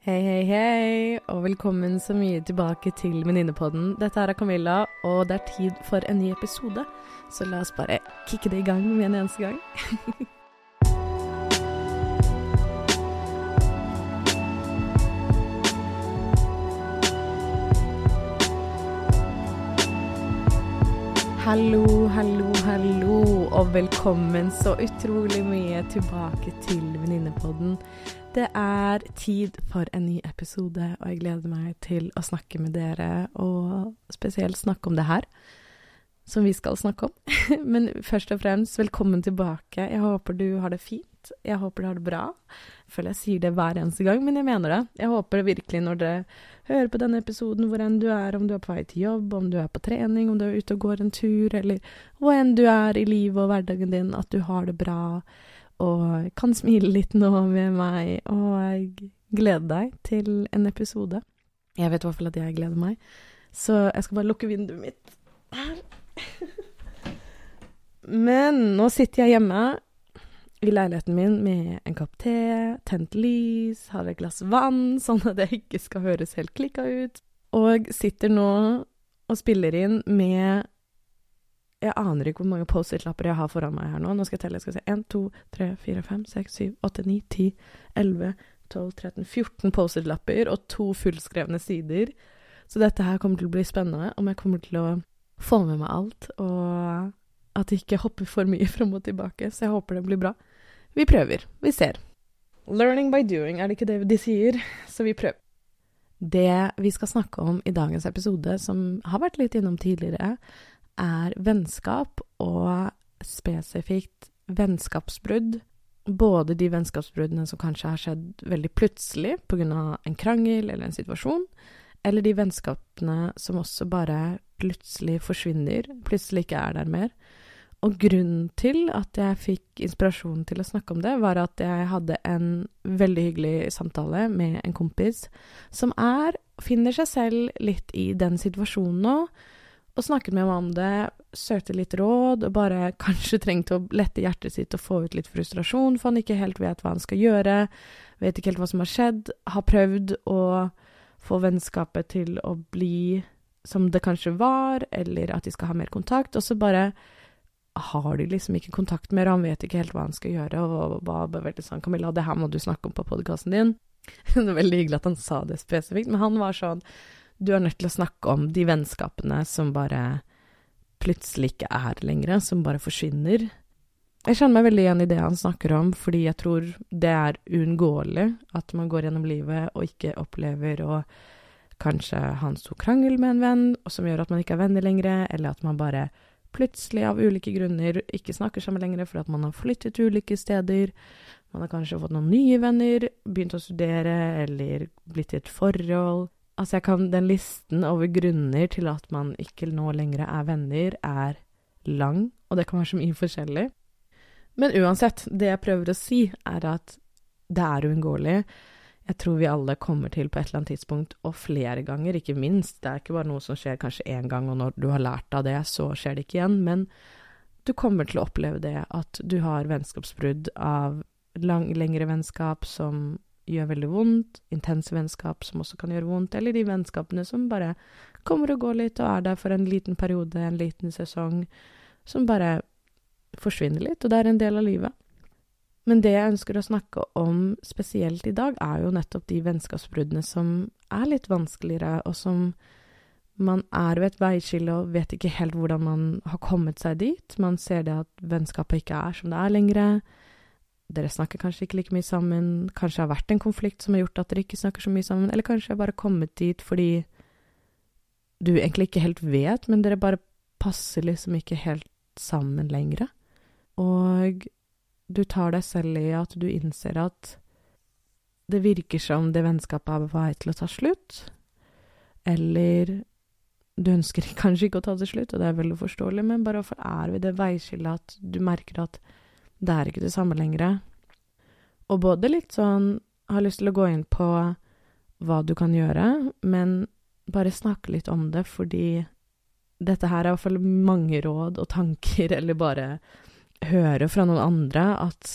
Hei, hei, hei, og velkommen så mye tilbake til Venninnepodden. Dette er Camilla, og det er tid for en ny episode. Så la oss bare kicke det i gang med en eneste gang. Hallo, hallo, hallo, og velkommen så utrolig mye tilbake til Venninnepodden. Det er tid for en ny episode, og jeg gleder meg til å snakke med dere, og spesielt snakke om det her, som vi skal snakke om. Men først og fremst, velkommen tilbake. Jeg håper du har det fint. Jeg håper du har det bra. Jeg føler jeg sier det hver eneste gang, men jeg mener det. Jeg håper virkelig når dere hører på denne episoden, hvor enn du er, om du er på vei til jobb, om du er på trening, om du er ute og går en tur, eller hvor enn du er i livet og hverdagen din, at du har det bra og kan smile litt nå med meg, og glede deg til en episode. Jeg vet i hvert fall at jeg gleder meg, så jeg skal bare lukke vinduet mitt her. Men nå sitter jeg hjemme i leiligheten min med en kopp te, tent lys, har et glass vann, sånn at jeg ikke skal høres helt klikka ut, og sitter nå og spiller inn med jeg aner ikke hvor mange Post-It-lapper jeg har foran meg her nå. Nå skal jeg telle. Jeg skal se 1, 2, 3, 4, 5, 6, 7, 8, 9, 10, 11, 12, 13, 14 Post-It-lapper og to fullskrevne sider. Så dette her kommer til å bli spennende, om jeg kommer til å få med meg alt, og at det ikke hopper for mye fram og tilbake. Så jeg håper det blir bra. Vi prøver. Vi ser. Learning by doing, er det ikke det de sier? Så vi prøver. Det vi skal snakke om i dagens episode, som har vært litt innom tidligere, er vennskap, og spesifikt vennskapsbrudd. Både de vennskapsbruddene som kanskje har skjedd veldig plutselig pga. en krangel eller en situasjon, eller de vennskapene som også bare plutselig forsvinner, plutselig ikke er der mer. Og grunnen til at jeg fikk inspirasjon til å snakke om det, var at jeg hadde en veldig hyggelig samtale med en kompis som er, finner seg selv litt i den situasjonen nå, og snakket med meg om det, søkte litt råd, og bare kanskje trengte å lette hjertet sitt og få ut litt frustrasjon, for han ikke helt vet hva han skal gjøre, vet ikke helt hva som har skjedd, har prøvd å få vennskapet til å bli som det kanskje var, eller at de skal ha mer kontakt, og så bare har de liksom ikke kontakt mer, og han vet ikke helt hva han skal gjøre, og bare veldig sånn 'Camilla, det her må du snakke om på podkasten din'. det er veldig hyggelig at han sa det spesifikt, men han var sånn du er nødt til å snakke om de vennskapene som bare plutselig ikke er lenger, som bare forsvinner. Jeg kjenner meg veldig igjen i det han snakker om, fordi jeg tror det er uunngåelig at man går gjennom livet og ikke opplever å kanskje ha en stor krangel med en venn, som gjør at man ikke er venner lenger, eller at man bare plutselig av ulike grunner ikke snakker sammen lenger for at man har flyttet til ulike steder. Man har kanskje fått noen nye venner, begynt å studere eller blitt i et forhold. Altså, jeg kan Den listen over grunner til at man ikke nå lenger er venner, er lang, og det kan være så mye forskjellig. Men uansett, det jeg prøver å si, er at det er uunngåelig. Jeg tror vi alle kommer til på et eller annet tidspunkt, og flere ganger, ikke minst. Det er ikke bare noe som skjer kanskje én gang, og når du har lært av det, så skjer det ikke igjen. Men du kommer til å oppleve det at du har vennskapsbrudd av lang, lengre vennskap som gjør veldig vondt, intense vennskap som også kan gjøre vondt, eller de vennskapene som bare kommer og går litt og er der for en liten periode, en liten sesong, som bare forsvinner litt, og det er en del av livet. Men det jeg ønsker å snakke om spesielt i dag, er jo nettopp de vennskapsbruddene som er litt vanskeligere, og som man er ved et veiskille og vet ikke helt hvordan man har kommet seg dit. Man ser det at vennskapet ikke er som det er lenger dere snakker kanskje ikke like mye sammen, kanskje det har vært en konflikt som har gjort at dere ikke snakker så mye sammen, eller kanskje jeg bare kommet dit fordi du egentlig ikke helt vet, men dere bare passer liksom ikke helt sammen lenger. Og du tar deg selv i at du innser at det virker som det vennskapet er på vei til å ta slutt, eller du ønsker kanskje ikke å ta det slutt, og det er veldig forståelig, men bare hvorfor er vi det veiskillet at du merker at det er ikke det samme lenger. Og både litt sånn har lyst til å gå inn på hva du kan gjøre, men bare snakke litt om det, fordi dette her er i hvert fall mange råd og tanker, eller bare høre fra noen andre at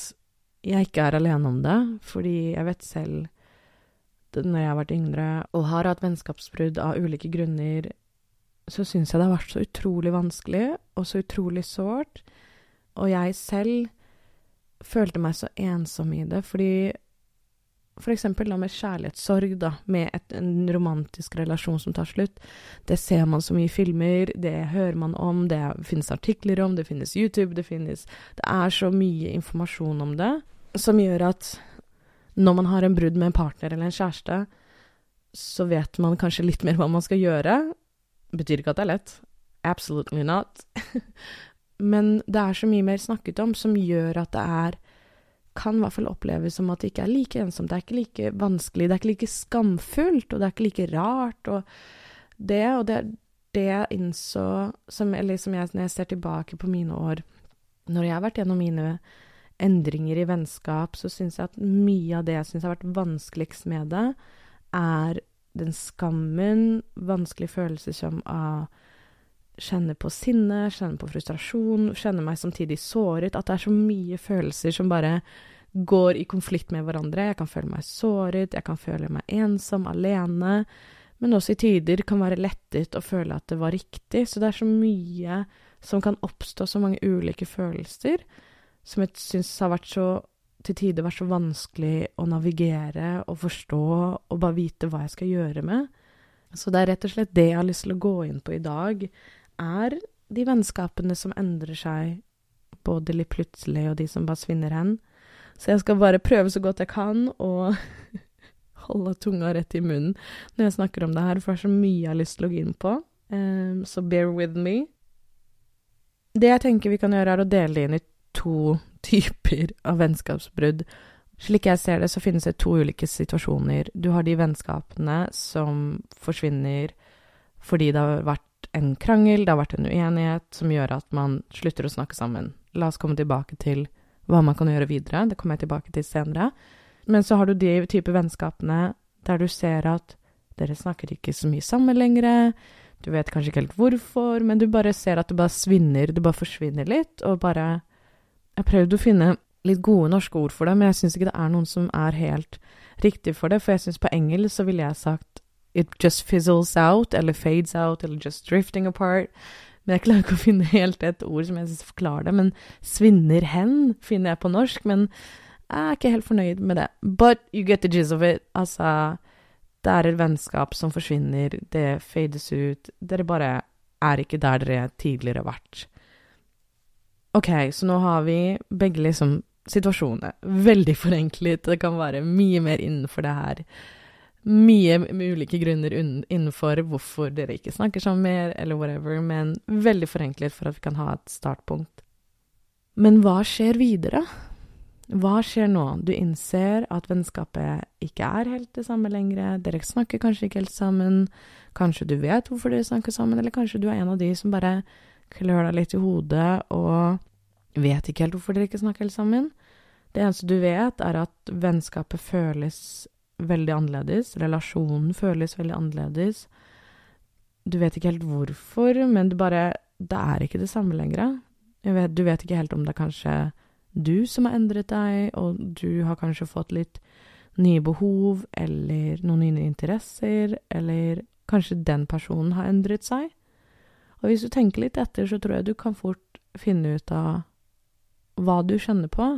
jeg ikke er alene om det, fordi jeg vet selv når jeg har vært yngre og har hatt vennskapsbrudd av ulike grunner, så syns jeg det har vært så utrolig vanskelig og så utrolig sårt. Og jeg selv følte meg så ensom i det, fordi for eksempel da med kjærlighetssorg, da, med et, en romantisk relasjon som tar slutt. Det ser man så mye i filmer, det hører man om, det finnes artikler om, det finnes YouTube, det finnes Det er så mye informasjon om det som gjør at når man har en brudd med en partner eller en kjæreste, så vet man kanskje litt mer hva man skal gjøre. Betyr ikke at det er lett. Absolutely not. Men det er så mye mer snakket om som gjør at det er kan i hvert fall oppleves som at det ikke er like ensomt. Det er ikke like vanskelig, det er ikke like skamfullt, og det er ikke like rart. Og det, og det, det jeg innså, som, eller som jeg, når jeg ser tilbake på mine år, når jeg har vært gjennom mine endringer i vennskap, så syns jeg at mye av det jeg syns har vært vanskeligst med det, er den skammen, vanskelige følelser som å kjenne på sinne, kjenne på frustrasjon, kjenne meg samtidig såret. At det er så mye følelser som bare går i konflikt med hverandre. Jeg kan føle meg såret, jeg kan føle meg ensom, alene. Men også i tider kan være lettet og føle at det var riktig. Så det er så mye som kan oppstå, så mange ulike følelser som jeg syns har vært så til tider vært så vanskelig å navigere og forstå og bare vite hva jeg skal gjøre med. Så det er rett og slett det jeg har lyst til å gå inn på i dag, er de vennskapene som endrer seg, både litt plutselig og de som bare svinner hen. Så jeg skal bare prøve så godt jeg kan å holde tunga rett i munnen når jeg snakker om det her, for det er så mye jeg har lyst til å gå inn på. Um, så bear with me. Det jeg tenker vi kan gjøre, er å dele det inn i to typer av vennskapsbrudd. Slik jeg ser det, så finnes det to ulike situasjoner. Du har de vennskapene som forsvinner fordi det har vært en krangel, det har vært en uenighet som gjør at man slutter å snakke sammen. La oss komme tilbake til hva man kan gjøre videre. Det kommer jeg tilbake til senere. Men så har du de type vennskapene der du ser at dere snakker ikke så mye sammen lenger. Du vet kanskje ikke helt hvorfor, men du bare ser at det bare svinner, det bare forsvinner litt, og bare jeg har prøvd å finne litt gode norske ord for det, men jeg syns ikke det er noen som er helt riktig for det. For jeg syns på engelsk så ville jeg sagt it just fizzles out, eller fades out, eller just drifting apart. Men jeg klarer ikke å finne helt et ord som jeg syns forklarer det. Men svinner hen finner jeg på norsk, men jeg er ikke helt fornøyd med det. But you get the gist of it. Altså, det er et vennskap som forsvinner, det fades ut. Dere bare er ikke der dere tidligere har vært. OK, så nå har vi begge liksom situasjoner. Veldig forenklet. Det kan være mye mer innenfor det her. Mye med ulike grunner innenfor hvorfor dere ikke snakker sammen mer, eller whatever, men veldig forenklet for at vi kan ha et startpunkt. Men hva skjer videre? Hva skjer nå? Du innser at vennskapet ikke er helt det samme lenger. Dere snakker kanskje ikke helt sammen. Kanskje du vet hvorfor dere snakker sammen, eller kanskje du er en av de som bare klør deg litt i hodet og vet ikke helt hvorfor dere ikke snakker helt sammen. Det eneste du vet, er at vennskapet føles veldig annerledes. Relasjonen føles veldig annerledes. Du vet ikke helt hvorfor, men det bare Det er ikke det samme lenger. Vet, du vet ikke helt om det er kanskje du som har endret deg, og du har kanskje fått litt nye behov, eller noen nye interesser, eller kanskje den personen har endret seg. Og hvis du tenker litt etter, så tror jeg du kan fort finne ut av hva du kjenner på.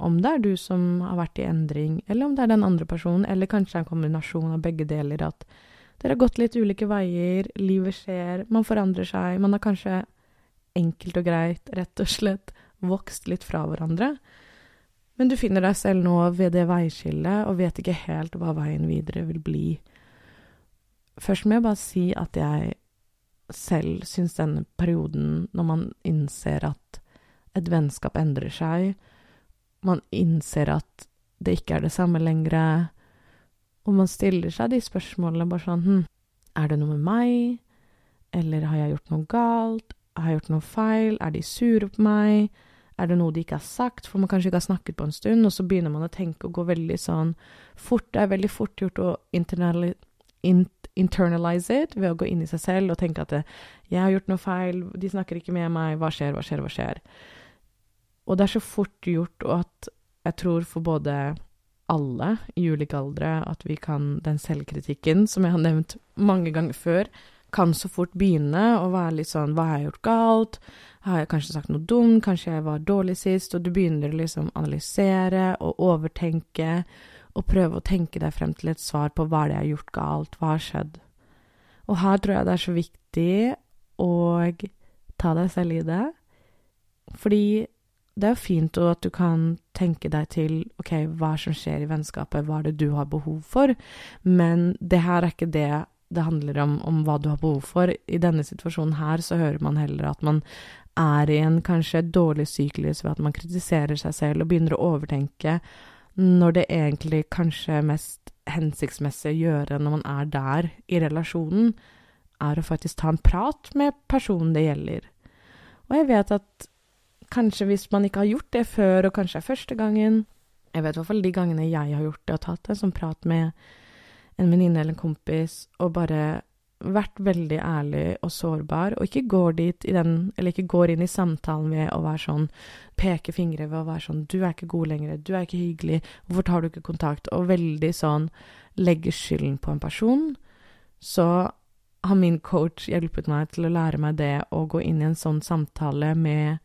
Om det er du som har vært i endring, eller om det er den andre personen, eller kanskje en kombinasjon av begge deler, at dere har gått litt ulike veier, livet skjer, man forandrer seg, man har kanskje enkelt og greit, rett og slett, vokst litt fra hverandre. Men du finner deg selv nå ved det veiskillet, og vet ikke helt hva veien videre vil bli. Først må jeg bare si at jeg selv syns denne perioden, når man innser at et vennskap endrer seg, man innser at det ikke er det samme lenger, og man stiller seg de spørsmålene bare sånn hm, er det noe med meg, eller har jeg gjort noe galt, har jeg gjort noe feil, er de sure på meg, er det noe de ikke har sagt, for man kanskje ikke har snakket på en stund, og så begynner man å tenke og gå veldig sånn fort, det er veldig fort gjort å internali internalize it ved å gå inn i seg selv og tenke at 'jeg har gjort noe feil, de snakker ikke med meg, hva skjer, hva skjer, hva skjer?' Og det er så fort gjort, og at jeg tror for både alle i ulike aldre at vi kan Den selvkritikken, som jeg har nevnt mange ganger før, kan så fort begynne å være litt sånn Hva har jeg gjort galt? Har jeg kanskje sagt noe dumt? Kanskje jeg var dårlig sist? Og du begynner å liksom analysere og overtenke og prøve å tenke deg frem til et svar på hva det er jeg har gjort galt, hva har skjedd? Og her tror jeg det er så viktig å ta deg selv i det, fordi det er jo fint at du kan tenke deg til ok, hva som skjer i vennskapet, hva er det du har behov for, men det her er ikke det det handler om, om hva du har behov for. I denne situasjonen her så hører man heller at man er i en kanskje dårlig syklus ved at man kritiserer seg selv og begynner å overtenke når det egentlig kanskje mest hensiktsmessig å gjøre når man er der i relasjonen, er å faktisk ta en prat med personen det gjelder. Og jeg vet at kanskje hvis man ikke har gjort det før, og kanskje er første gangen Jeg vet i hvert fall de gangene jeg har gjort det, og tatt en sånn prat med en venninne eller en kompis, og bare vært veldig ærlig og sårbar, og ikke går dit i den Eller ikke går inn i samtalen ved å være sånn Peke fingre ved å være sånn 'Du er ikke god lenger. Du er ikke hyggelig. Hvorfor tar du ikke kontakt?' Og veldig sånn legge skylden på en person. Så har min coach hjulpet meg til å lære meg det å gå inn i en sånn samtale med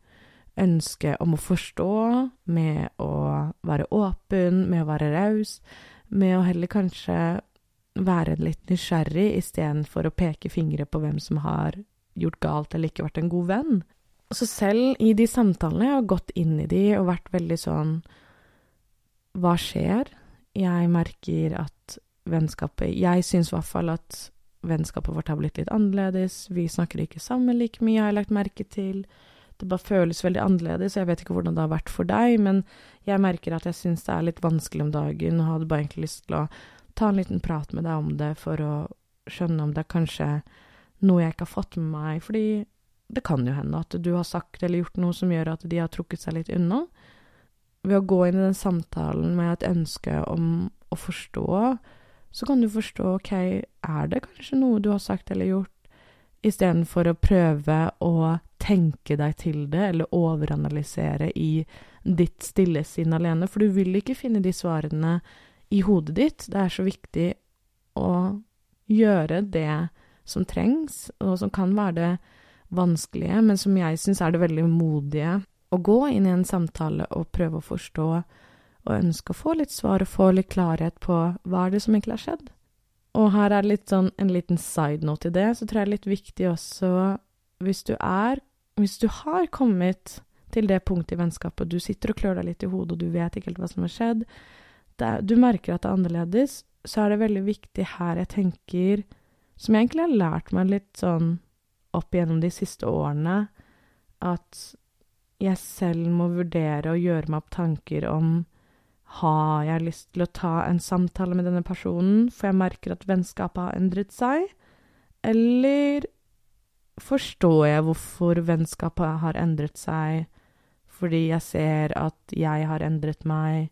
ønske om å forstå, med å være åpen, med å være raus, med å heller kanskje være litt nysgjerrig istedenfor å peke fingre på hvem som har gjort galt eller ikke vært en god venn. Så selv i de samtalene jeg har gått inn i de og vært veldig sånn Hva skjer? Jeg merker at vennskapet Jeg syns i hvert fall at vennskapet vårt har blitt litt annerledes. Vi snakker ikke sammen like mye, har jeg lagt merke til. Det bare føles veldig annerledes. Jeg vet ikke hvordan det har vært for deg, men jeg merker at jeg syns det er litt vanskelig om dagen, og hadde bare egentlig lyst til å ta en liten prat med deg om det for å skjønne om det er kanskje noe jeg ikke har fått med meg, fordi det kan jo hende at du har sagt eller gjort noe som gjør at de har trukket seg litt unna. Ved å gå inn i den samtalen med et ønske om å forstå, så kan du forstå ok, er det kanskje noe du har sagt eller gjort, istedenfor å prøve å tenke deg til det eller overanalysere i ditt stille sinn alene, for du vil ikke finne de svarene i hodet ditt. Det er så viktig å gjøre det som trengs, og som kan være det vanskelige, men som jeg syns er det veldig modige. Å gå inn i en samtale og prøve å forstå og ønske å få litt svar og få litt klarhet på hva er det som egentlig har skjedd. Og her er det litt sånn en liten side note til det, så tror jeg det er litt viktig også hvis du er Hvis du har kommet til det punktet i vennskapet, og du sitter og klør deg litt i hodet, og du vet ikke helt hva som har skjedd, det, du merker at det er annerledes, så er det veldig viktig her jeg tenker Som jeg egentlig har lært meg litt sånn opp igjennom de siste årene, at jeg selv må vurdere å gjøre meg opp tanker om har jeg lyst til å ta en samtale med denne personen, for jeg merker at vennskapet har endret seg? Eller forstår jeg hvorfor vennskapet har endret seg, fordi jeg ser at jeg har endret meg,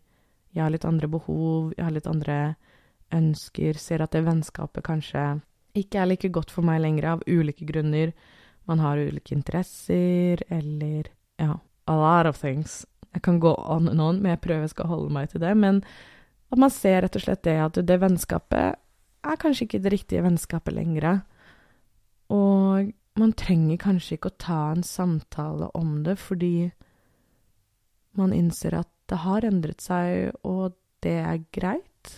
jeg har litt andre behov, jeg har litt andre ønsker, ser at det vennskapet kanskje ikke er like godt for meg lenger av ulike grunner. Man har ulike interesser, eller ja, a lot of things. Jeg kan gå on and on, men jeg prøver jeg skal holde meg til det. Men at man ser rett og slett det at det vennskapet er kanskje ikke det riktige vennskapet lenger. Og man trenger kanskje ikke å ta en samtale om det, fordi man innser at det har endret seg, og det er greit.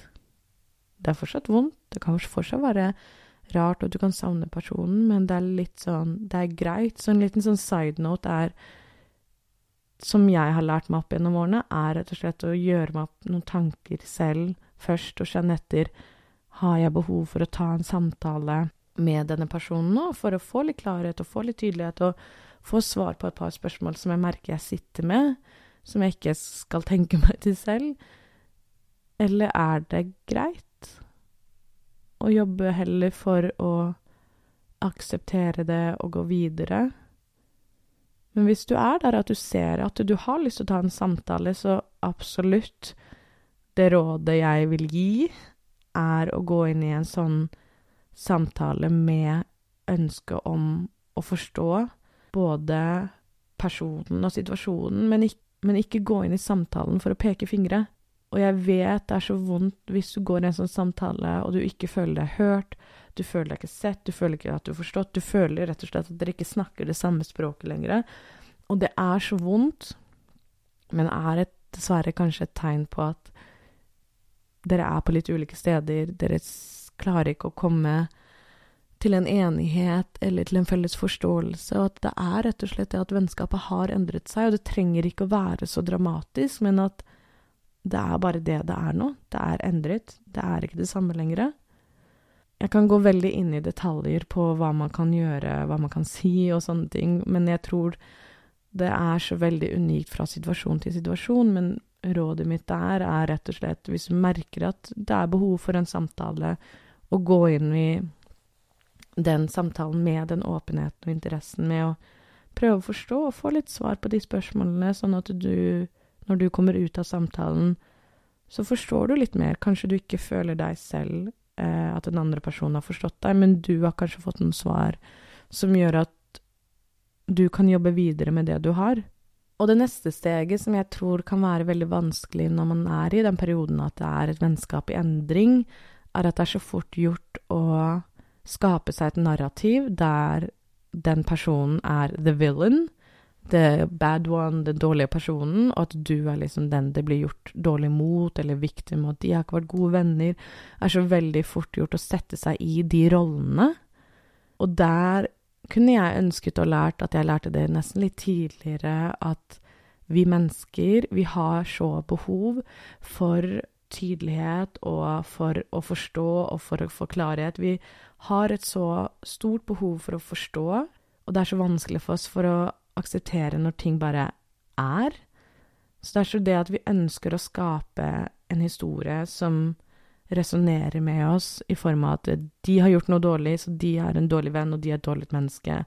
Det er fortsatt vondt, det kan fortsatt være rart, og du kan savne personen, men det er litt sånn Det er greit. Så en liten sånn side note er Som jeg har lært meg opp gjennom årene, er rett og slett å gjøre meg opp noen tanker selv først, og kjenne etter Har jeg behov for å ta en samtale med denne personen nå, for å få litt klarhet og få litt tydelighet, og få svar på et par spørsmål som jeg merker jeg sitter med? som jeg ikke skal tenke meg til selv? Eller er det greit å jobbe heller for å akseptere det og gå videre? Men hvis du er der at du ser at du har lyst til å ta en samtale, så absolutt Det rådet jeg vil gi, er å gå inn i en sånn samtale med ønske om å forstå både personen og situasjonen, men ikke men ikke gå inn i samtalen for å peke fingre. Og jeg vet det er så vondt hvis du går i en sånn samtale, og du ikke føler deg hørt, du føler deg ikke sett, du føler ikke at du har forstått, du føler rett og slett at dere ikke snakker det samme språket lenger. Og det er så vondt, men er et, dessverre kanskje et tegn på at dere er på litt ulike steder, dere klarer ikke å komme til en enighet eller til en felles forståelse, og at det er rett og slett det at vennskapet har endret seg, og det trenger ikke å være så dramatisk, men at det er bare det det er nå. Det er endret. Det er ikke det samme lenger. Jeg kan gå veldig inn i detaljer på hva man kan gjøre, hva man kan si og sånne ting, men jeg tror det er så veldig unikt fra situasjon til situasjon. Men rådet mitt der er rett og slett, hvis du merker at det er behov for en samtale, å gå inn i den samtalen med den åpenheten og interessen, med å prøve å forstå og få litt svar på de spørsmålene, sånn at du, når du kommer ut av samtalen, så forstår du litt mer. Kanskje du ikke føler deg selv, eh, at den andre personen har forstått deg, men du har kanskje fått noen svar som gjør at du kan jobbe videre med det du har. Og det neste steget, som jeg tror kan være veldig vanskelig når man er i den perioden at det er et vennskap i endring, er at det er så fort gjort å skape seg et narrativ der den personen er the villain, the bad one, den dårlige personen, og at du er liksom den det blir gjort dårlig mot, eller victim, og at de har ikke vært gode venner, er så veldig fort gjort å sette seg i de rollene. Og der kunne jeg ønsket å lært at jeg lærte det nesten litt tidligere, at vi mennesker, vi har så behov for tydelighet og for å forstå og for å få klarhet. Vi har et så stort behov for å forstå, og det er så vanskelig for oss for å akseptere når ting bare er. Så det er så det at vi ønsker å skape en historie som resonnerer med oss i form av at de har gjort noe dårlig, så de er en dårlig venn, og de er et dårlig menneske,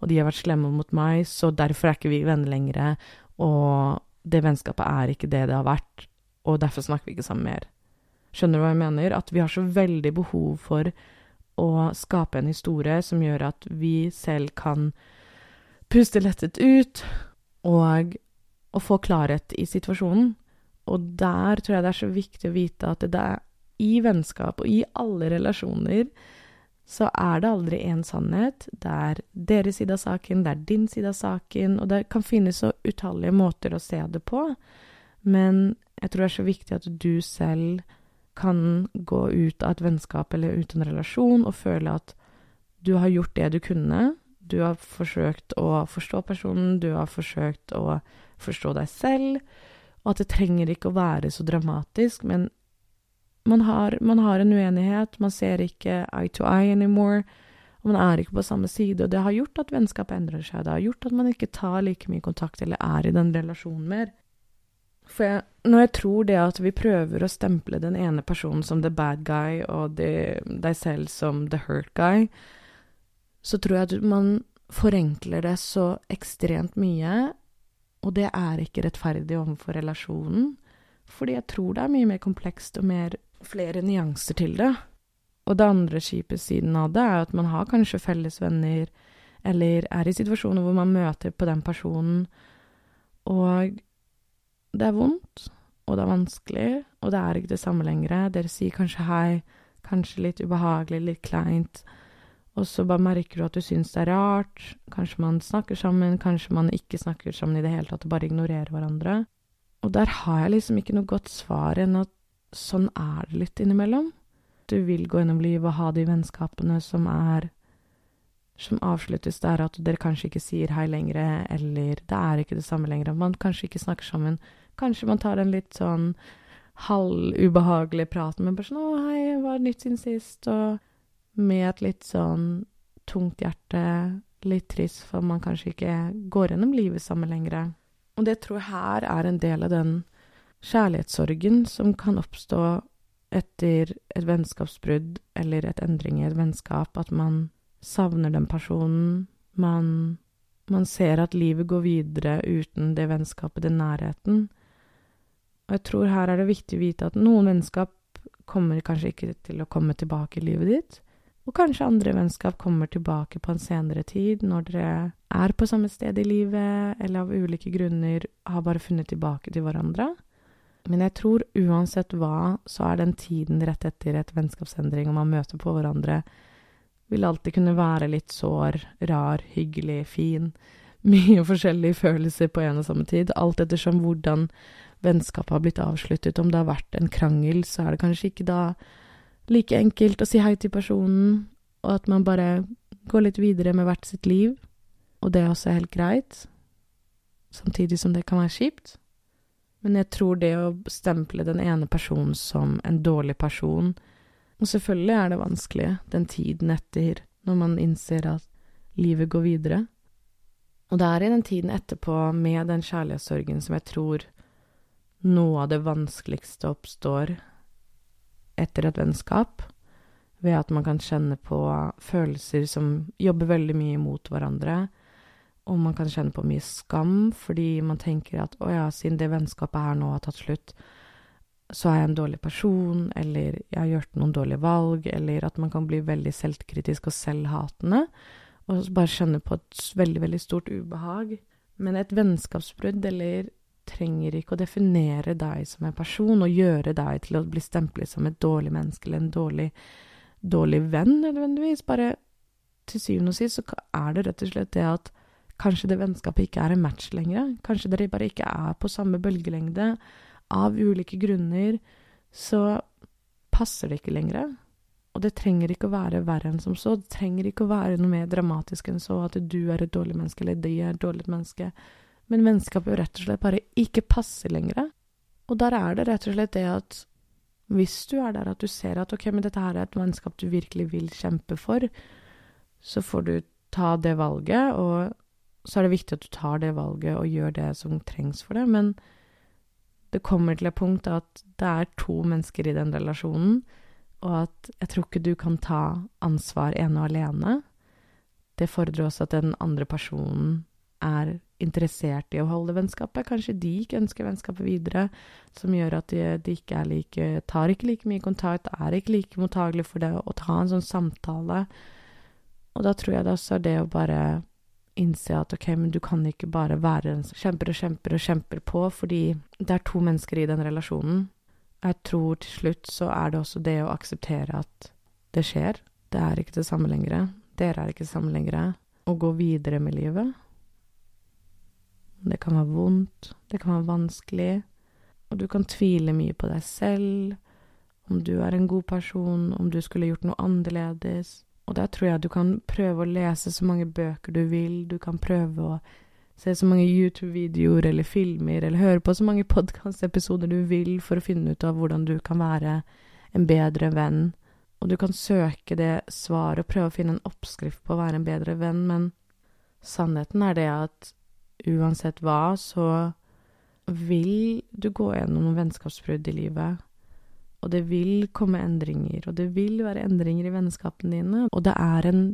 og de har vært slemme mot meg, så derfor er ikke vi venner lenger, og det vennskapet er ikke det det har vært, og derfor snakker vi ikke sammen mer. Skjønner du hva jeg mener? At vi har så veldig behov for å skape en historie som gjør at vi selv kan puste lettet ut og, og få klarhet i situasjonen. Og der tror jeg det er så viktig å vite at det er i vennskap og i alle relasjoner så er det aldri én sannhet. Det er deres side av saken, det er din side av saken, og det kan finnes så utallige måter å se det på. Men jeg tror det er så viktig at du selv kan gå ut av et vennskap eller ut av en relasjon og føle at du har gjort det du kunne. Du har forsøkt å forstå personen, du har forsøkt å forstå deg selv, og at det trenger ikke å være så dramatisk, men man har, man har, en uenighet, man ser ikke eye to eye anymore, og man er ikke på samme side, og det har gjort at vennskapet endrer seg, det har gjort at man ikke tar like mye kontakt eller er i den relasjonen mer. For jeg, når jeg tror det at vi prøver å stemple den ene personen som the bad guy, og de, deg selv som the hurt guy, så tror jeg at man forenkler det så ekstremt mye, og det er ikke rettferdig overfor relasjonen, fordi jeg tror det er mye mer komplekst og mer flere nyanser til det. Og det andre kjipe siden av det er at man har kanskje felles venner, eller er i situasjoner hvor man møter på den personen, og det er vondt, og det er vanskelig, og det er ikke det samme lenger. Dere sier kanskje hei, kanskje litt ubehagelig, litt kleint, og så bare merker du at du syns det er rart. Kanskje man snakker sammen, kanskje man ikke snakker sammen i det hele tatt, og bare ignorerer hverandre. Og der har jeg liksom ikke noe godt svar enn at sånn er det litt innimellom. Du vil gå gjennom livet og ha de vennskapene som er Som avsluttes der at dere kanskje ikke sier hei lenger, eller det er ikke det samme lenger, man kanskje ikke snakker sammen. Kanskje man tar en litt sånn halvubehagelig prat med bare sånn 'Å, hei, hva er nytt siden sist?' og med et litt sånn tungt hjerte, litt trist for man kanskje ikke går gjennom livet sammen lenger. Og det tror jeg her er en del av den kjærlighetssorgen som kan oppstå etter et vennskapsbrudd eller et endring i et vennskap, at man savner den personen, man, man ser at livet går videre uten det vennskapet, den nærheten. Og jeg tror her er det viktig å vite at noen vennskap kommer kanskje ikke til å komme tilbake i livet ditt, og kanskje andre vennskap kommer tilbake på en senere tid, når dere er på samme sted i livet, eller av ulike grunner har bare funnet tilbake til hverandre. Men jeg tror uansett hva, så er den tiden rett etter et vennskapsendring, og man møter på hverandre, vil alltid kunne være litt sår, rar, hyggelig, fin. Mye forskjellige følelser på en og samme tid, alt ettersom hvordan vennskapet har blitt avsluttet. Om det har vært en krangel, så er det kanskje ikke da like enkelt å si hei til personen, og at man bare går litt videre med hvert sitt liv. Og det er også helt greit, samtidig som det kan være kjipt. Men jeg tror det å stemple den ene personen som en dårlig person Og selvfølgelig er det vanskelig den tiden etter, når man innser at livet går videre. Og det er i den tiden etterpå, med den kjærlighetssorgen, som jeg tror noe av det vanskeligste oppstår etter et vennskap, ved at man kan kjenne på følelser som jobber veldig mye mot hverandre, og man kan kjenne på mye skam fordi man tenker at å ja, siden det vennskapet her nå har tatt slutt, så er jeg en dårlig person, eller jeg har gjort noen dårlige valg, eller at man kan bli veldig selvkritisk og selvhatende, og bare kjenne på et veldig, veldig stort ubehag. Men et vennskapsbrudd, eller trenger ikke å definere deg som en person og gjøre deg til å bli stemplet som et dårlig menneske eller en dårlig, dårlig venn, nødvendigvis. Bare til syvende og sist så er det rett og slett det at kanskje det vennskapet ikke er en match lenger. Kanskje dere bare ikke er på samme bølgelengde. Av ulike grunner så passer det ikke lenger. Og det trenger ikke å være verre enn som så. Det trenger ikke å være noe mer dramatisk enn så at du er et dårlig menneske, eller de er et dårlig menneske. Men vennskapet rett og slett bare ikke passer lenger. Og der er det rett og slett det at hvis du er der at du ser at ok, men dette her er et vennskap du virkelig vil kjempe for, så får du ta det valget, og så er det viktig at du tar det valget og gjør det som trengs for det, men det kommer til et punkt at det er to mennesker i den relasjonen, og at jeg tror ikke du kan ta ansvar ene og alene. Det fordrer også at den andre personen er interessert i å holde vennskapet. Kanskje de ikke ønsker vennskapet videre, som gjør at de, de ikke like Tar ikke like mye kontakt, er ikke like mottagelige for det å ta en sånn samtale. Og da tror jeg det også er det å bare innse at ok, men du kan ikke bare være den som kjemper og kjemper og kjemper på, fordi det er to mennesker i den relasjonen. Jeg tror til slutt så er det også det å akseptere at det skjer. Det er ikke det samme lenger. Dere er ikke det samme lenger. Å gå videre med livet. Det kan være vondt, det kan være vanskelig, og du kan tvile mye på deg selv, om du er en god person, om du skulle gjort noe annerledes. Og der tror jeg du kan prøve å lese så mange bøker du vil, du kan prøve å se så mange YouTube-videoer eller filmer, eller høre på så mange podkast-episoder du vil for å finne ut av hvordan du kan være en bedre venn. Og du kan søke det svaret og prøve å finne en oppskrift på å være en bedre venn, men sannheten er det at uansett hva, så vil du gå gjennom noen vennskapsbrudd i livet. Og det vil komme endringer, og det vil være endringer i vennskapene dine. Og det er en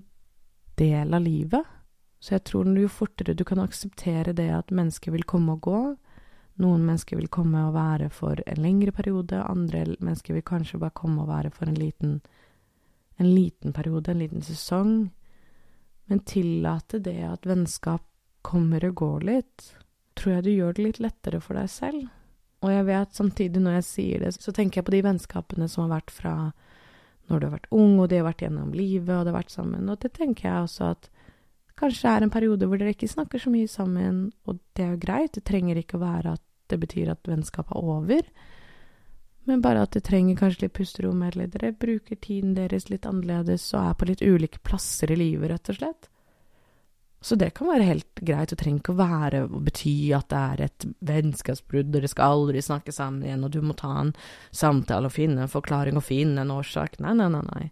del av livet. Så jeg tror jo fortere du kan akseptere det at mennesker vil komme og gå Noen mennesker vil komme og være for en lengre periode, andre mennesker vil kanskje bare komme og være for en liten, en liten periode, en liten sesong. Men tillate det at vennskap kommer og går litt, tror jeg du gjør det litt lettere for deg selv. Og jeg vet samtidig, når jeg sier det, så tenker jeg på de vennskapene som har vært fra når du har vært ung, og de har vært gjennom livet, og det har vært sammen. Og det tenker jeg også at kanskje det er en periode hvor dere ikke snakker så mye sammen, og det er jo greit. Det trenger ikke å være at det betyr at vennskapet er over, men bare at det trenger kanskje litt pusterom, eller dere bruker tiden deres litt annerledes og er på litt ulike plasser i livet, rett og slett. Så det kan være helt greit, det trenger ikke å være å bety at det er et vennskapsbrudd, dere skal aldri snakke sammen igjen, og du må ta en samtale og finne en forklaring og finne en årsak. Nei, nei, nei, nei.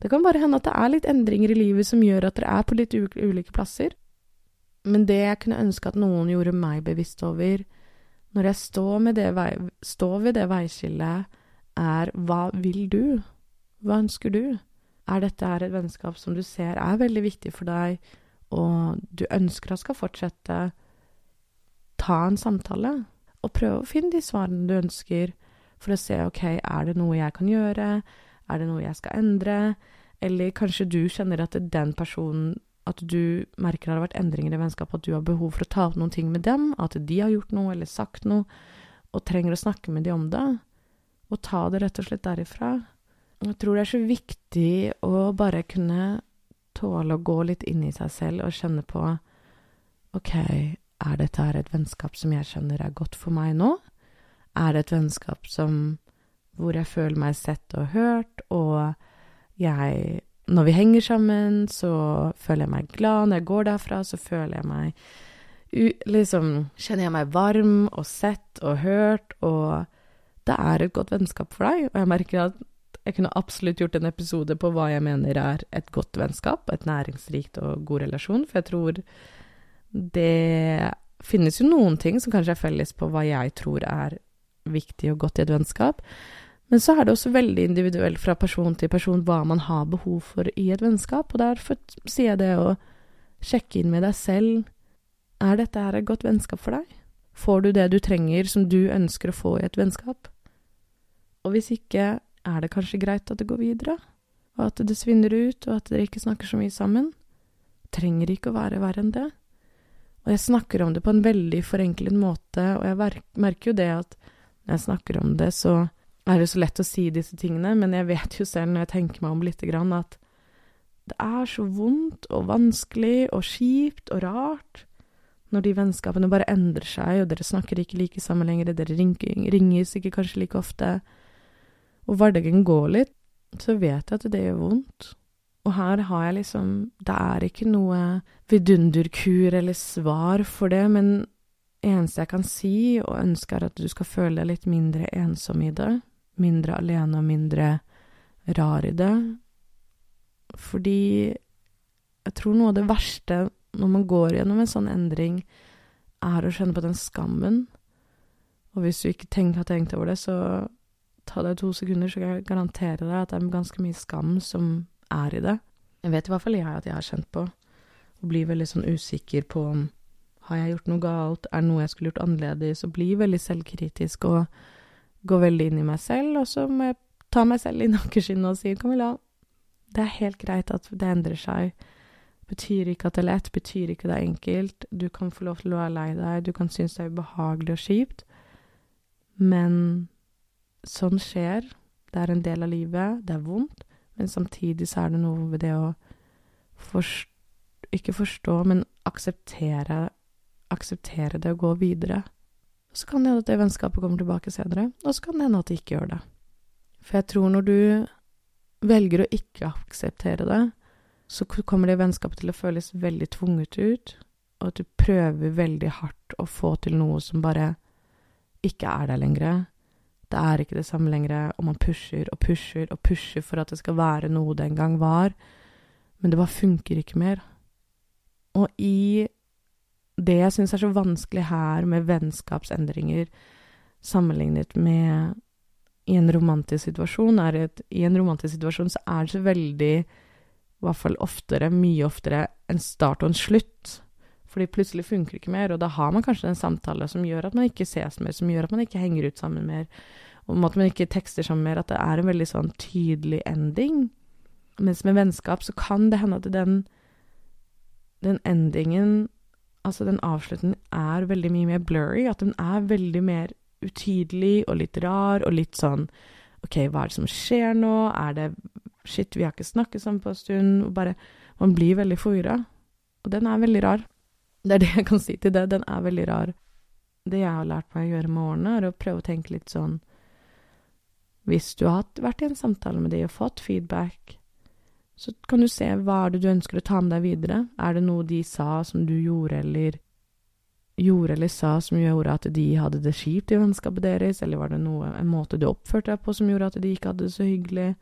Det kan bare hende at det er litt endringer i livet som gjør at dere er på litt ulike plasser. Men det jeg kunne ønske at noen gjorde meg bevisst over, når jeg står, vei, står ved det veiskillet, er hva vil du? Hva ønsker du? Er dette et vennskap som du ser er veldig viktig for deg? Og du ønsker at skal fortsette, ta en samtale og prøve å finne de svarene du ønsker, for å se ok, er det noe jeg kan gjøre, er det noe jeg skal endre, eller kanskje du kjenner at den personen at du merker det har vært endringer i vennskapet, at du har behov for å ta opp noen ting med dem, at de har gjort noe eller sagt noe, og trenger å snakke med de om det. Og ta det rett og slett derifra. Jeg tror det er så viktig å bare kunne tåle å gå litt inn i seg selv og kjenne på OK, er dette her et vennskap som jeg skjønner er godt for meg nå? Er det et vennskap som hvor jeg føler meg sett og hørt, og jeg Når vi henger sammen, så føler jeg meg glad. Når jeg går derfra, så føler jeg meg Liksom kjenner jeg meg varm og sett og hørt, og det er et godt vennskap for deg. Og jeg merker at jeg kunne absolutt gjort en episode på hva jeg mener er et godt vennskap, et næringsrikt og god relasjon, for jeg tror det finnes jo noen ting som kanskje er felles på hva jeg tror er viktig og godt i et vennskap. Men så er det også veldig individuelt fra person til person hva man har behov for i et vennskap, og derfor sier jeg det å sjekke inn med deg selv. Er dette her et godt vennskap for deg? Får du det du trenger som du ønsker å få i et vennskap? Og hvis ikke, er det kanskje greit at det går videre? Og at det svinner ut, og at dere ikke snakker så mye sammen? Trenger ikke å være verre enn det. Og jeg snakker om det på en veldig forenklet måte, og jeg merker jo det at når jeg snakker om det, så er det så lett å si disse tingene, men jeg vet jo selv når jeg tenker meg om lite grann, at det er så vondt og vanskelig og kjipt og rart når de vennskapene bare endrer seg, og dere snakker ikke like sammen lenger, dere ringes ikke kanskje like ofte, og hverdagen går litt, så vet jeg at det gjør vondt. Og her har jeg liksom Det er ikke noe vidunderkur eller svar for det, men eneste jeg kan si og ønske, er at du skal føle deg litt mindre ensom i det. Mindre alene og mindre rar i det. Fordi jeg tror noe av det verste når man går gjennom en sånn endring, er å kjenne på den skammen. Og hvis du ikke har tenkt over det, så ta deg to sekunder, så kan jeg garantere deg at det er ganske mye skam som er i det. Jeg vet i hvert fall jeg at jeg har kjent på, og blir veldig sånn usikker på om har jeg gjort noe galt, er det noe jeg skulle gjort annerledes, og blir veldig selvkritisk og går veldig inn i meg selv, og så må jeg ta meg selv i nakkeskinnet og si Camilla, det er helt greit at det endrer seg. Betyr ikke at det er lett, betyr ikke det er enkelt. Du kan få lov til å være lei deg, du kan synes det er ubehagelig og kjipt, men sånn skjer. Det er en del av livet, det er vondt, men samtidig så er det noe ved det å forst Ikke forstå, men akseptere Akseptere det og gå videre. Så kan det hende at det vennskapet kommer tilbake senere, og så kan det hende at det ikke gjør det. For jeg tror når du velger å ikke akseptere det, så kommer det vennskapet til å føles veldig tvunget ut, og at du prøver veldig hardt å få til noe som bare ikke er der lenger. Det er ikke det samme lenger, og man pusher og pusher og pusher for at det skal være noe det en gang var, men det bare funker ikke mer. Og i det jeg syns er så vanskelig her med vennskapsendringer sammenlignet med i en romantisk situasjon, er at i en romantisk situasjon så er det så veldig, i hvert fall oftere, mye oftere, en start og en slutt. Fordi plutselig funker det ikke mer, og da har man kanskje en samtale som gjør at man ikke ses mer, som gjør at man ikke henger ut sammen mer, og at man ikke tekster sammen mer, at det er en veldig sånn tydelig ending. Mens med vennskap så kan det hende at den, den endingen, altså den avslutningen, er veldig mye mer blurry, at den er veldig mer utydelig og litt rar og litt sånn OK, hva er det som skjer nå? Er det Shit, vi har ikke snakket sammen på en stund. Og bare Man blir veldig forvirra. Og den er veldig rar. Det er det jeg kan si til det. Den er veldig rar. Det jeg har lært meg å gjøre med årene, er å prøve å tenke litt sånn Hvis du har vært i en samtale med de og fått feedback, så kan du se hva er det du ønsker å ta med deg videre. Er det noe de sa som du gjorde eller gjorde eller sa som gjorde at de hadde det kjipt i vennskapet deres, eller var det noe, en måte du oppførte deg på som gjorde at de ikke hadde det så hyggelig?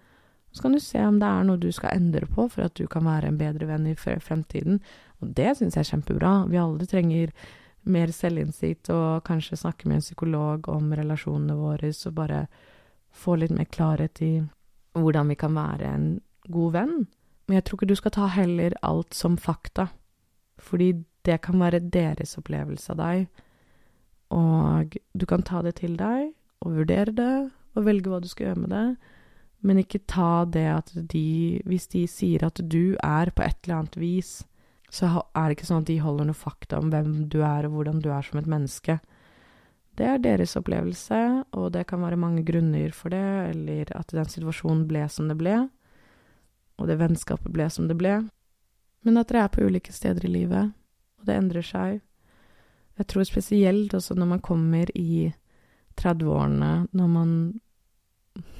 Så kan du se om det er noe du skal endre på for at du kan være en bedre venn i fremtiden. Og det syns jeg er kjempebra. Vi alle trenger mer selvinnsikt og kanskje snakke med en psykolog om relasjonene våre, så bare få litt mer klarhet i hvordan vi kan være en god venn. Men jeg tror ikke du skal ta heller alt som fakta, fordi det kan være deres opplevelse av deg, og du kan ta det til deg og vurdere det og velge hva du skal gjøre med det, men ikke ta det at de Hvis de sier at du er på et eller annet vis så er det ikke sånn at de holder noe fakta om hvem du er, og hvordan du er som et menneske. Det er deres opplevelse, og det kan være mange grunner for det, eller at den situasjonen ble som det ble, og det vennskapet ble som det ble. Men at dere er på ulike steder i livet, og det endrer seg. Jeg tror spesielt også når man kommer i 30-årene, når man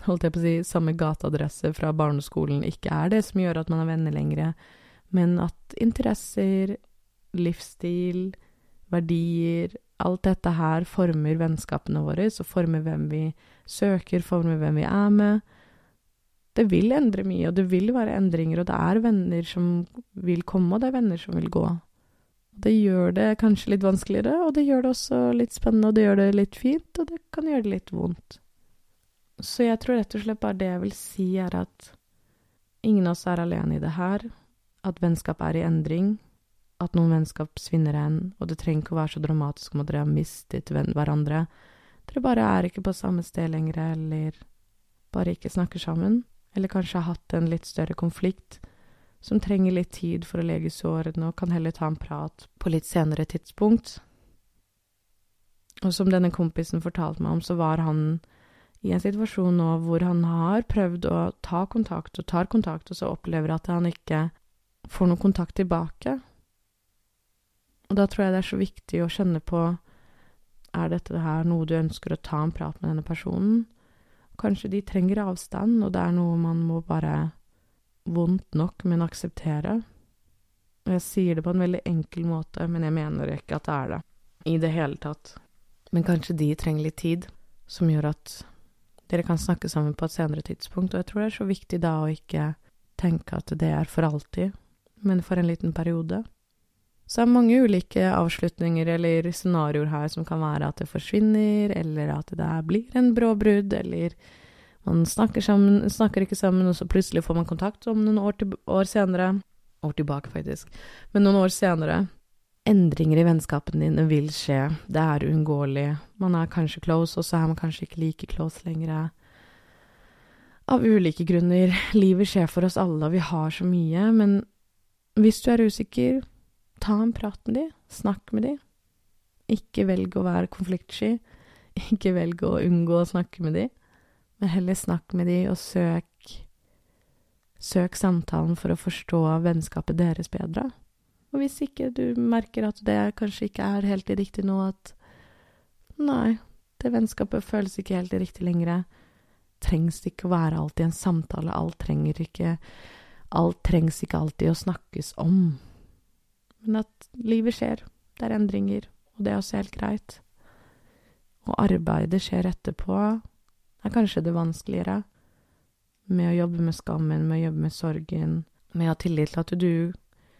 holdt jeg på å si, samme gateadresse fra barneskolen ikke er det som gjør at man er venner lenger, men at interesser, livsstil, verdier, alt dette her former vennskapene våre, så former hvem vi søker, former hvem vi er med. Det vil endre mye, og det vil være endringer, og det er venner som vil komme, og det er venner som vil gå. Det gjør det kanskje litt vanskeligere, og det gjør det også litt spennende, og det gjør det litt fint, og det kan gjøre det litt vondt. Så jeg tror rett og slett bare det jeg vil si, er at ingen av oss er alene i det her, at vennskap er i endring, at noen vennskap svinner hen, og det trenger ikke å være så dramatisk om at dere har mistet hverandre. Dere bare er ikke på samme sted lenger, eller bare ikke snakker sammen, eller kanskje har hatt en litt større konflikt som trenger litt tid for å lege sårene, og kan heller ta en prat på litt senere tidspunkt. Og som denne kompisen fortalte meg om, så var han i en situasjon nå hvor han har prøvd å ta kontakt og tar kontakt, og så opplever at han ikke får noen kontakt tilbake. Og da tror jeg det er så viktig å kjenne på er dette her noe du ønsker å ta en prat med denne personen? Kanskje de trenger avstand, og det er noe man må bare vondt nok, men akseptere. Og jeg sier det på en veldig enkel måte, men jeg mener ikke at det er det i det hele tatt. Men kanskje de trenger litt tid, som gjør at dere kan snakke sammen på et senere tidspunkt, og jeg tror det er så viktig da å ikke tenke at det er for alltid, men for en liten periode. Så det er mange ulike avslutninger eller scenarioer her som kan være at det forsvinner, eller at det blir en brå brudd, eller man snakker, sammen, snakker ikke sammen, og så plutselig får man kontakt om noen år, til, år senere. År tilbake, faktisk. Men noen år senere. Endringer i vennskapene dine vil skje. Det er uunngåelig. Man er kanskje close, og så er man kanskje ikke like close lenger. Av ulike grunner. Livet skjer for oss alle, og vi har så mye. Men hvis du er usikker, Ta en prat med de, snakk med de. Ikke velg å være konfliktsky. Ikke velg å unngå å snakke med de, men heller snakk med de og søk Søk samtalen for å forstå vennskapet deres bedre. Og hvis ikke du merker at det kanskje ikke er helt riktig nå, at nei, det vennskapet føles ikke helt riktig lenger, trengs det ikke å være alltid en samtale, alt trenger ikke Alt trengs ikke alltid å snakkes om men at livet skjer. Det er endringer, og det er også helt greit. Og arbeidet skjer etterpå, er kanskje det vanskeligere. Med å jobbe med skammen, med å jobbe med sorgen, med å ha tillit til at du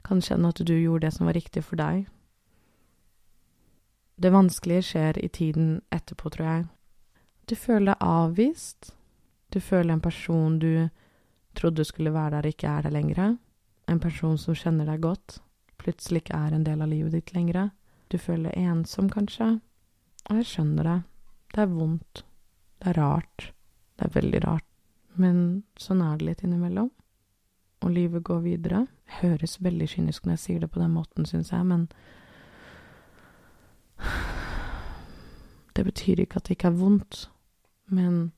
kan kjenne at du gjorde det som var riktig for deg. Det vanskelige skjer i tiden etterpå, tror jeg. Du føler deg avvist. Du føler en person du trodde skulle være der, ikke er der lenger. En person som kjenner deg godt plutselig ikke er en del av livet ditt lenger. Du føler deg ensom, kanskje. Og jeg skjønner det. Det er vondt. Det er rart. Det er veldig rart. Men sånn er det litt innimellom. Og livet går videre. Høres veldig kynisk når jeg sier det på den måten, syns jeg, men Det betyr ikke at det ikke er vondt, men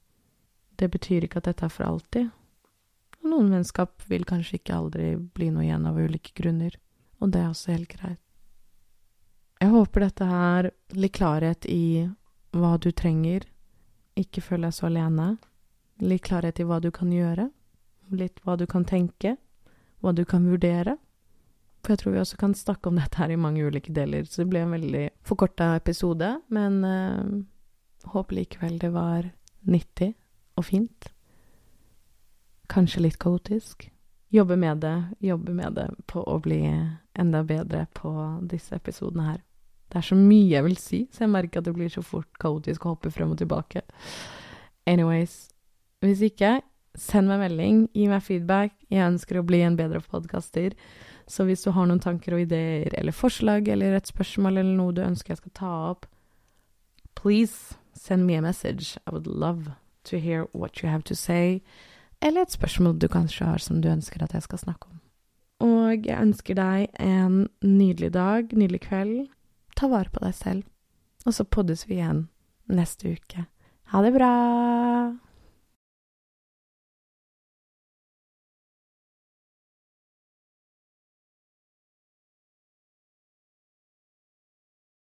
det betyr ikke at dette er for alltid. Noen vennskap vil kanskje ikke aldri bli noe igjen av ulike grunner og det er også helt greit. Jeg håper dette her litt klarhet i hva du trenger, ikke føl deg så alene. Litt klarhet i hva du kan gjøre, litt hva du kan tenke, hva du kan vurdere. For jeg tror vi også kan snakke om dette her i mange ulike deler, så det ble en veldig forkorta episode, men øh, håper likevel det var nyttig og fint. Kanskje litt kaotisk jobbe med det, jobbe med det på å bli enda bedre på disse episodene her. Det er så mye jeg vil si, så jeg merker at det blir så fort kaotisk å hoppe frem og tilbake. Anyways, hvis ikke, send meg melding, gi meg feedback. Jeg ønsker å bli en bedre podkaster. Så hvis du har noen tanker og ideer eller forslag eller et spørsmål eller noe du ønsker jeg skal ta opp, please send me a message. I would love to hear what you have to say eller et spørsmål du kanskje har som du ønsker at jeg skal snakke om. Og jeg ønsker deg en nydelig dag, nydelig kveld. Ta vare på deg selv, og så poddes vi igjen neste uke. Ha det bra!